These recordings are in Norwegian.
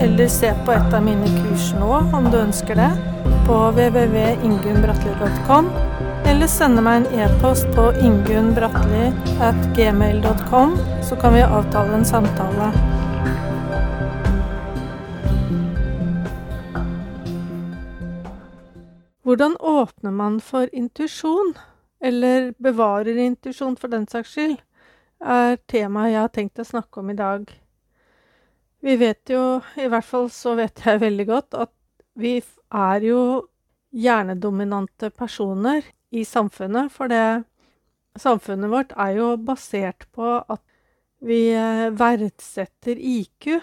eller se på et av mine kurs nå om du ønsker det, på www.ingunnbratli.com, eller sende meg en e-post på ingunnbratli.gmail.com, at gmail.com, så kan vi avtale en samtale. Hvordan åpner man for intuisjon, eller bevarer intuisjon for den saks skyld, er temaet jeg har tenkt å snakke om i dag. Vi vet jo, i hvert fall så vet jeg veldig godt, at vi er jo hjernedominante personer i samfunnet, for det samfunnet vårt er jo basert på at vi verdsetter IQ.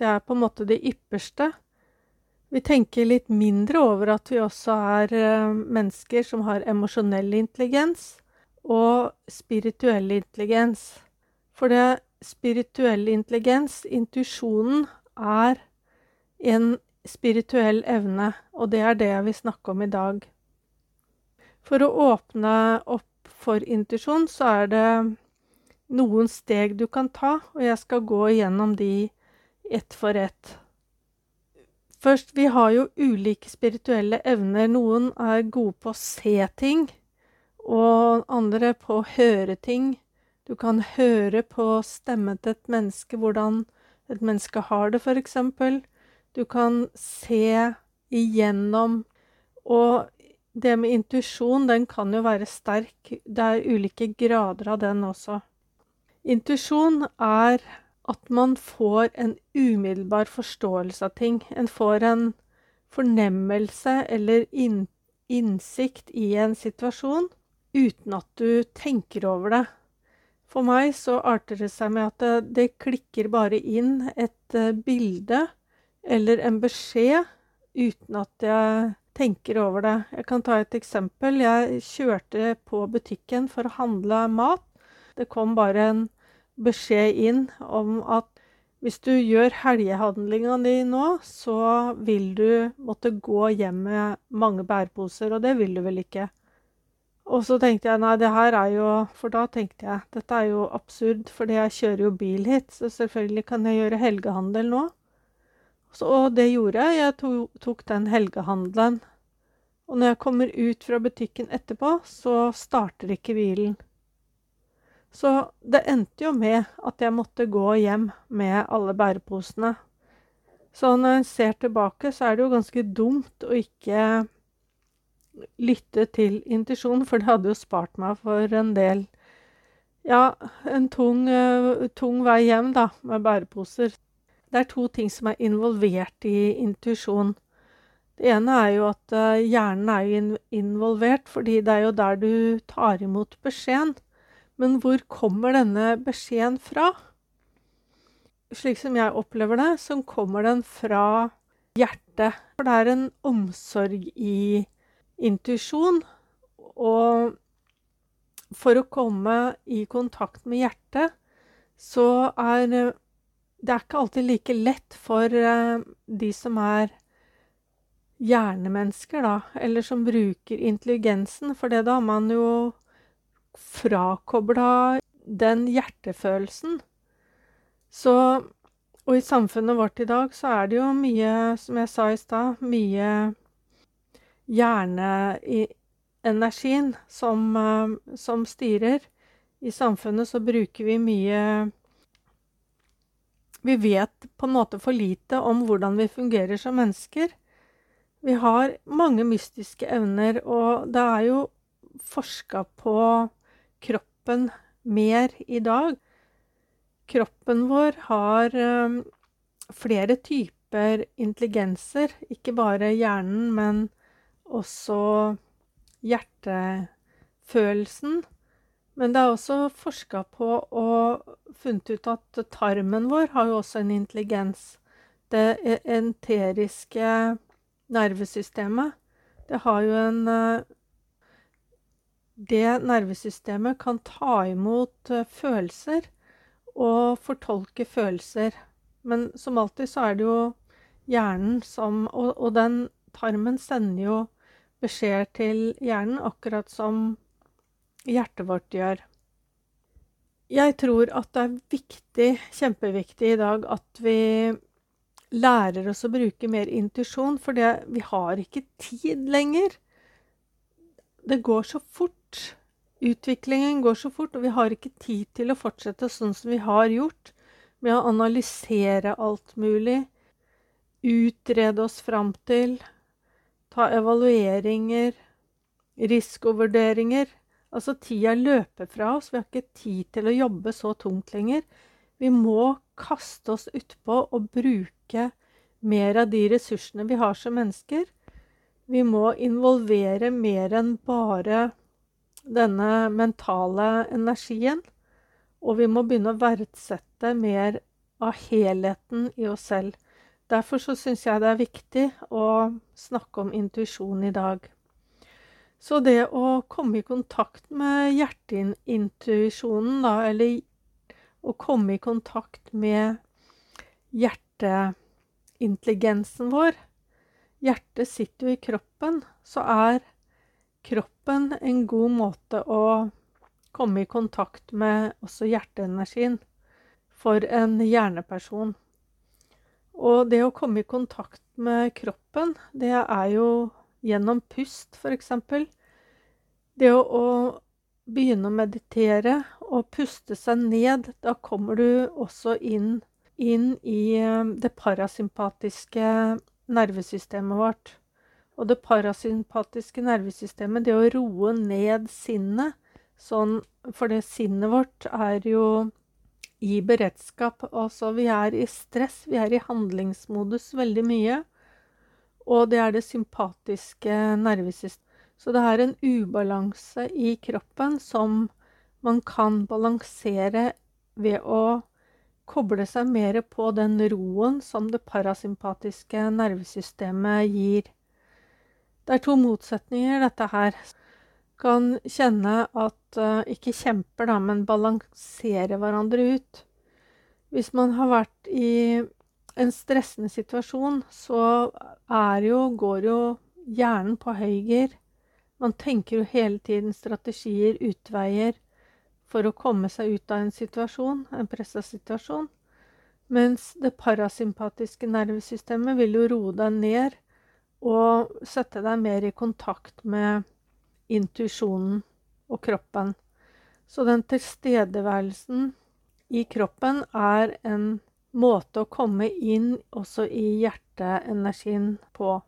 Det er på en måte det ypperste. Vi tenker litt mindre over at vi også er mennesker som har emosjonell intelligens og spirituell intelligens. For det spirituelle intelligens, intuisjonen, er en spirituell evne, og det er det jeg vil snakke om i dag. For å åpne opp for intuisjon, så er det noen steg du kan ta, og jeg skal gå igjennom de ett for ett. Først, vi har jo ulike spirituelle evner. Noen er gode på å se ting, og andre på å høre ting. Du kan høre på stemmen til et menneske, hvordan et menneske har det, eksempel. Du kan se igjennom Og det med intuisjon, den kan jo være sterk. Det er ulike grader av den også. Intuisjon er at man får en umiddelbar forståelse av ting. En får en fornemmelse eller innsikt i en situasjon uten at du tenker over det. For meg så arter det seg med at det, klikker bare inn et uh, bilde eller en beskjed uten at jeg tenker over det. Jeg kan ta et eksempel. Jeg kjørte på butikken for å handle mat. Det kom bare en beskjed inn om at hvis du gjør helgehandlinga di nå, så vil du måtte gå hjem med mange bærposer, og det vil du vel ikke? Og så tenkte jeg nei, det her er jo For da tenkte jeg dette er jo absurd, fordi jeg kjører jo bil hit, så selvfølgelig kan jeg gjøre helgehandel nå. Så, og det gjorde jeg. Jeg to, tok den helgehandelen. Og når jeg kommer ut fra butikken etterpå, så starter ikke bilen. Så det endte jo med at jeg måtte gå hjem med alle bæreposene. Så når en ser tilbake, så er det jo ganske dumt å ikke lytte til intuisjon, for det hadde jo spart meg for en del Ja, en tung, uh, tung vei hjem, da, med bæreposer. Det er to ting som er involvert i intuisjon. Det ene er jo at uh, hjernen er jo involvert, fordi det er jo der du tar imot beskjeden. Men hvor kommer denne beskjeden fra? Slik som jeg opplever det, så kommer den fra hjertet. For det er en omsorg i intuisjon. Og for å komme i kontakt med hjertet, så er det er ikke alltid like lett for de som er hjernemennesker, da, eller som bruker intelligensen, for det da har man jo frakobla den hjertefølelsen. Så Og i samfunnet vårt i dag så er det jo mye, som jeg sa i stad, mye hjerneenergien som, som styrer. I samfunnet så bruker vi mye Vi vet på en måte for lite om hvordan vi fungerer som mennesker. Vi har mange mystiske evner, og det er jo forska på kroppen mer i dag. Kroppen vår har flere typer intelligenser, ikke bare hjernen, men også hjertefølelsen. Men det er også forska på og funnet ut at tarmen vår har jo også en intelligens. Det enteriske nervesystemet, det har jo en eh, Det nervesystemet kan ta imot eh, følelser og fortolke følelser. Men som alltid så er det jo hjernen som Og, og den tarmen sender jo beskjeder til hjernen, akkurat som hjertet vårt gjør. Jeg tror at det er viktig, kjempeviktig i dag, at vi lærer oss å bruke mer intuisjon, for vi har ikke tid lenger. Det går så fort. Utviklingen går så fort, og vi har ikke tid til å fortsette sånn som vi har gjort, med å analysere alt mulig, utrede oss fram til, ta evalueringer, risikovurderinger. Altså, tida løper fra oss. Vi har ikke tid til å jobbe så tungt lenger. Vi må kaste oss utpå og bruke mer av de ressursene vi har som mennesker. Vi må involvere mer enn bare denne mentale energien. Og vi må begynne å verdsette mer av helheten i oss selv. Derfor så syns jeg det er viktig å snakke om intuisjon i dag. Så det å komme i kontakt med hjerteintuisjonen, da, eller å komme i kontakt med hjerteintelligensen vår Hjertet sitter jo i kroppen, så er kroppen en god måte å komme i kontakt med også hjerteenergien for en hjerneperson. Og det å komme i kontakt med kroppen, det er jo gjennom pust, f.eks. Det å, å, begynne å meditere og puste seg ned, da kommer du også inn, inn i eh, det parasympatiske nervesystemet vårt. Og det parasympatiske nervesystemet, det å roe ned sinnet sånn For det sinnet vårt er jo i beredskap. Altså, vi er i stress, vi er i handlingsmodus veldig mye. Og det er det sympatiske nervesystemet. Så det er en ubalanse i kroppen som man kan balansere ved å koble seg mer på den roen som det parasympatiske nervesystemet gir. Det er to motsetninger, dette her kan kjenne at uh, Ikke kjemper, da, men balanserer hverandre ut. Hvis man har vært i en stressende situasjon, så er jo, går jo hjernen på høyger. Man tenker jo hele tiden strategier, utveier, for å komme seg ut av en situasjon, en pressa situasjon. Mens det parasympatiske nervesystemet vil jo roe deg ned og sette deg mer i kontakt med intuisjonen og kroppen. Så den tilstedeværelsen i kroppen er en måte å komme inn også i hjerteenergien på.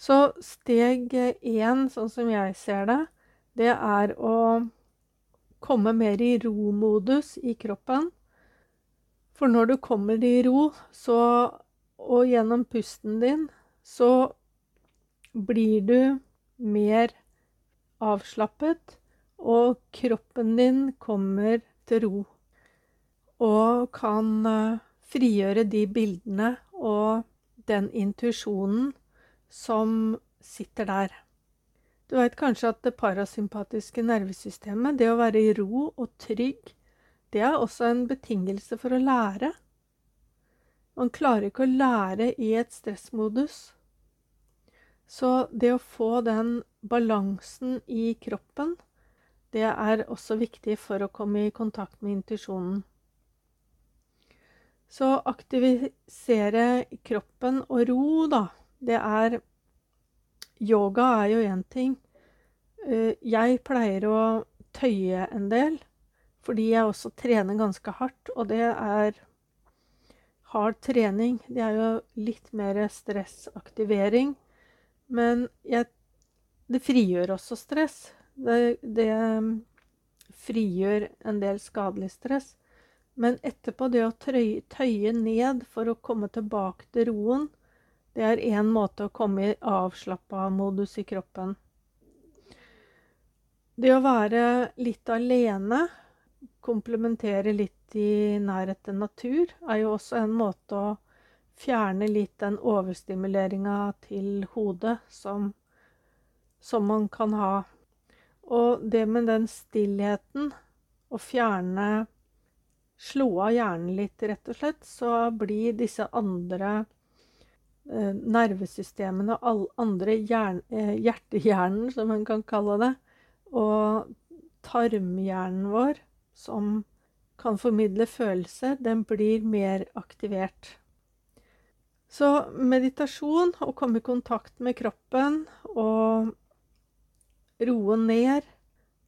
Så steg én, sånn som jeg ser det, det er å komme mer i ro-modus i kroppen. For når du kommer i ro, så, og gjennom pusten din, så blir du mer avslappet, og kroppen din kommer til ro. Og kan uh, frigjøre de bildene og den intuisjonen som sitter der. Du veit kanskje at det parasympatiske nervesystemet, det å være i ro og trygg, det er også en betingelse for å lære. Man klarer ikke å lære i et stressmodus. Så det å få den balansen i kroppen, det er også viktig for å komme i kontakt med intuisjonen. Så aktivisere kroppen og ro, da. Det er Yoga er jo én ting. Eh, jeg pleier å tøye en del, fordi jeg også trener ganske hardt, og det er hard trening. Det er jo litt mer stressaktivering. Men jeg, det frigjør også stress. Det, det um, frigjør en del skadelig stress. Men etterpå, det å tøye, tøye ned for å komme tilbake til roen, det er én måte å komme i avslappa modus i kroppen. Det å være litt alene, komplementere litt i nærhet til natur, er jo også en måte å fjerne litt den overstimuleringa til hodet som, som man kan ha. Og det med den stillheten, å fjerne Slå av hjernen litt, rett og slett, så blir disse andre eh, nervesystemene og alle andre eh, hjertehjernen, som man kan kalle det, og tarmhjernen vår, som kan formidle følelse, den blir mer aktivert. Så meditasjon, å komme i kontakt med kroppen og roe ned,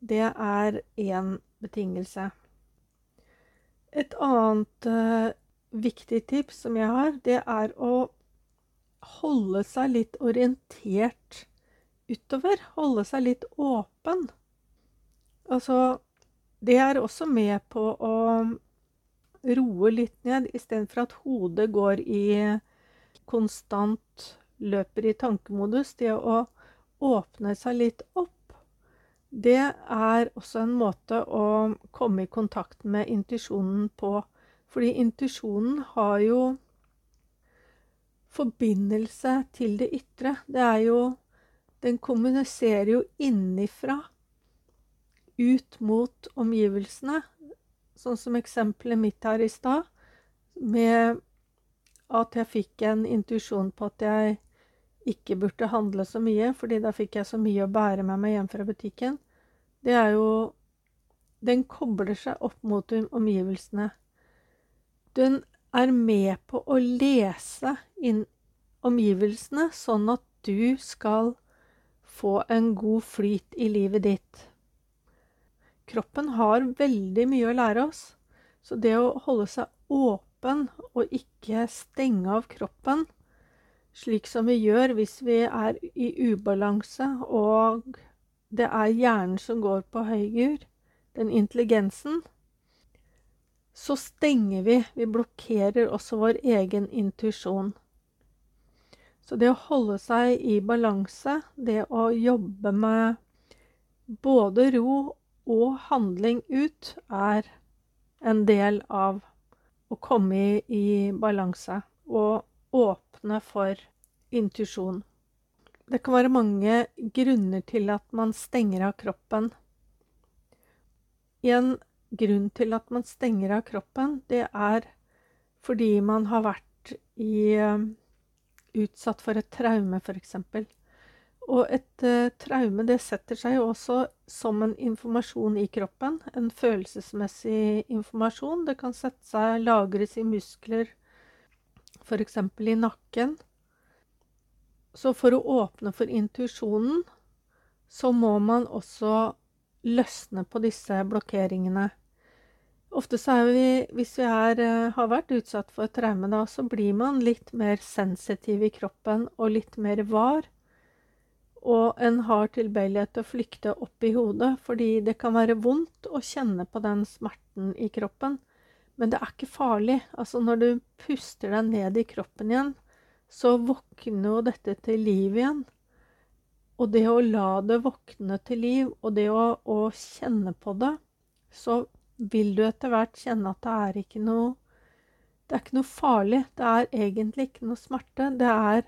det er én betingelse. Et annet uh, viktig tips som jeg har, det er å holde seg litt orientert utover. Holde seg litt åpen. Altså Det er også med på å roe litt ned, istedenfor at hodet går i konstant løper i tankemodus. Det å åpne seg litt opp, det er også en måte å komme i kontakt med intuisjonen på. Fordi intuisjonen har jo forbindelse til det ytre. Det er jo Den kommuniserer jo innifra ut mot omgivelsene. Sånn som eksempelet mitt her i stad, med at jeg fikk en intuisjon på at jeg ikke burde handle så mye, fordi da fikk jeg så mye å bære med meg hjem fra butikken, det er jo Den kobler seg opp mot omgivelsene. Den er med på å lese inn omgivelsene, sånn at du skal få en god flyt i livet ditt. Kroppen har veldig mye å lære oss, så det å holde seg åpen kroppen, og ikke stenge av kroppen, slik som vi gjør hvis vi er i ubalanse og det er hjernen som går på høygur, den intelligensen, så stenger vi. Vi blokkerer også vår egen intuisjon. Så det å holde seg i balanse, det å jobbe med både ro og handling ut, er en del av å komme i, i balanse og åpne for intuisjon. Det kan være mange grunner til at man stenger av kroppen. En grunn til at man stenger av kroppen, det er fordi man har vært i, uh, utsatt for et traume, f.eks. Og et uh, traume det setter seg jo også som en informasjon i kroppen. En følelsesmessig informasjon. Det kan sette seg, lagres i muskler, f.eks. i nakken. Så for å åpne for intuisjonen, så må man også løsne på disse blokkeringene. Ofte så er vi, hvis vi er, uh, har vært utsatt for et traume, da, så blir man litt mer sensitiv i kroppen og litt mer var. Og en har tilbøyelighet til å flykte opp i hodet, fordi det kan være vondt å kjenne på den smerten i kroppen. Men det er ikke farlig. Altså, når du puster deg ned i kroppen igjen, så våkner jo dette til liv igjen. Og det å la det våkne til liv, og det å, å kjenne på det, så vil du etter hvert kjenne at det er ikke noe Det er ikke noe farlig. Det er egentlig ikke noe smerte. Det er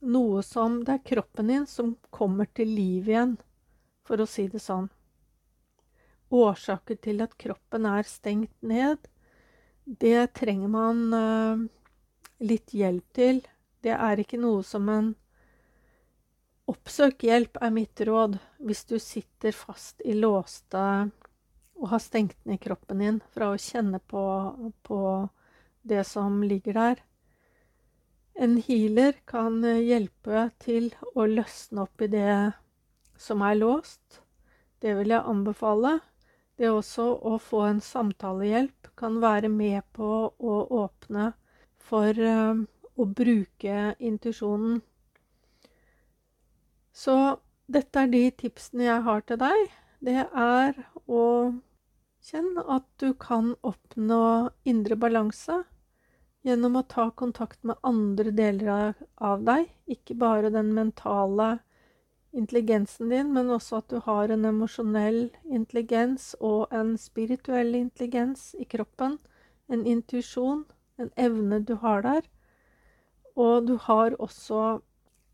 noe som Det er kroppen din som kommer til liv igjen, for å si det sånn. Årsaker til at kroppen er stengt ned, det trenger man uh, litt hjelp til. Det er ikke noe som en Oppsøk hjelp er mitt råd hvis du sitter fast i låste og har stengt ned kroppen din fra å kjenne på, på det som ligger der. En healer kan eh, hjelpe til å løsne opp i det som er låst. Det vil jeg anbefale. Det også å få en samtalehjelp kan være med på å åpne for uh, å bruke intuisjonen. Så dette er de tipsene jeg har til deg. Det er å kjenne at du kan oppnå indre balanse gjennom å ta kontakt med andre deler av deg, ikke bare den mentale intelligensen din, men også at du har en emosjonell intelligens og en spirituell intelligens i kroppen, en intuisjon, en evne du har der. Og du har også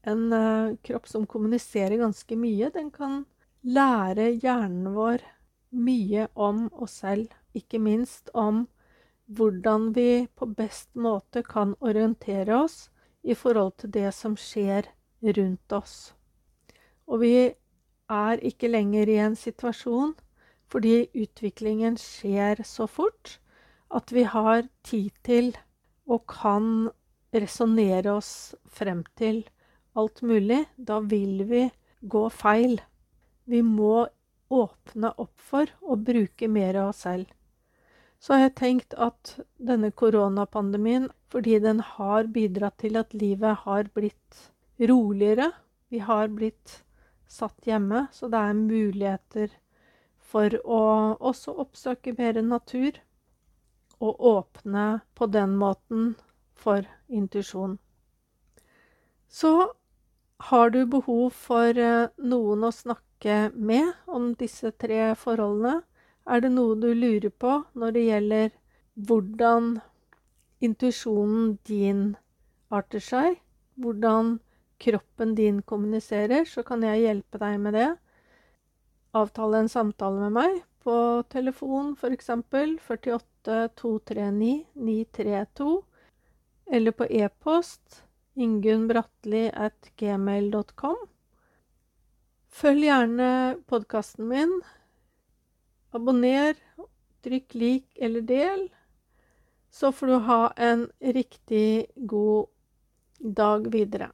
en uh, kropp som kommuniserer ganske mye. Den kan lære hjernen vår mye om oss selv, ikke minst om hvordan vi på best måte kan orientere oss i forhold til det som skjer rundt oss. Og vi er ikke lenger i en situasjon fordi utviklingen skjer så fort at vi har tid til og kan resonnere oss frem til alt mulig. Da vil vi gå feil. Vi må åpne opp for å bruke mer av oss selv så har jeg tenkt at denne koronapandemien, fordi den har bidratt til at livet har blitt roligere, vi har blitt satt hjemme, så det er muligheter for å også oppsøke mer natur og åpne på den måten for intuisjon. Så har du behov for eh, noen å snakke med om disse tre forholdene, er det noe du lurer på når det gjelder hvordan intuisjonen din arter seg, hvordan kroppen din kommuniserer, så kan jeg hjelpe deg med det. Avtale en samtale med meg på telefon f.eks. 48 239 932, eller på e-post ingunnbratli.gmail.com. at gmail.com. Følg gjerne podkasten min Abonner, trykk lik eller del, så får du ha en riktig god dag videre.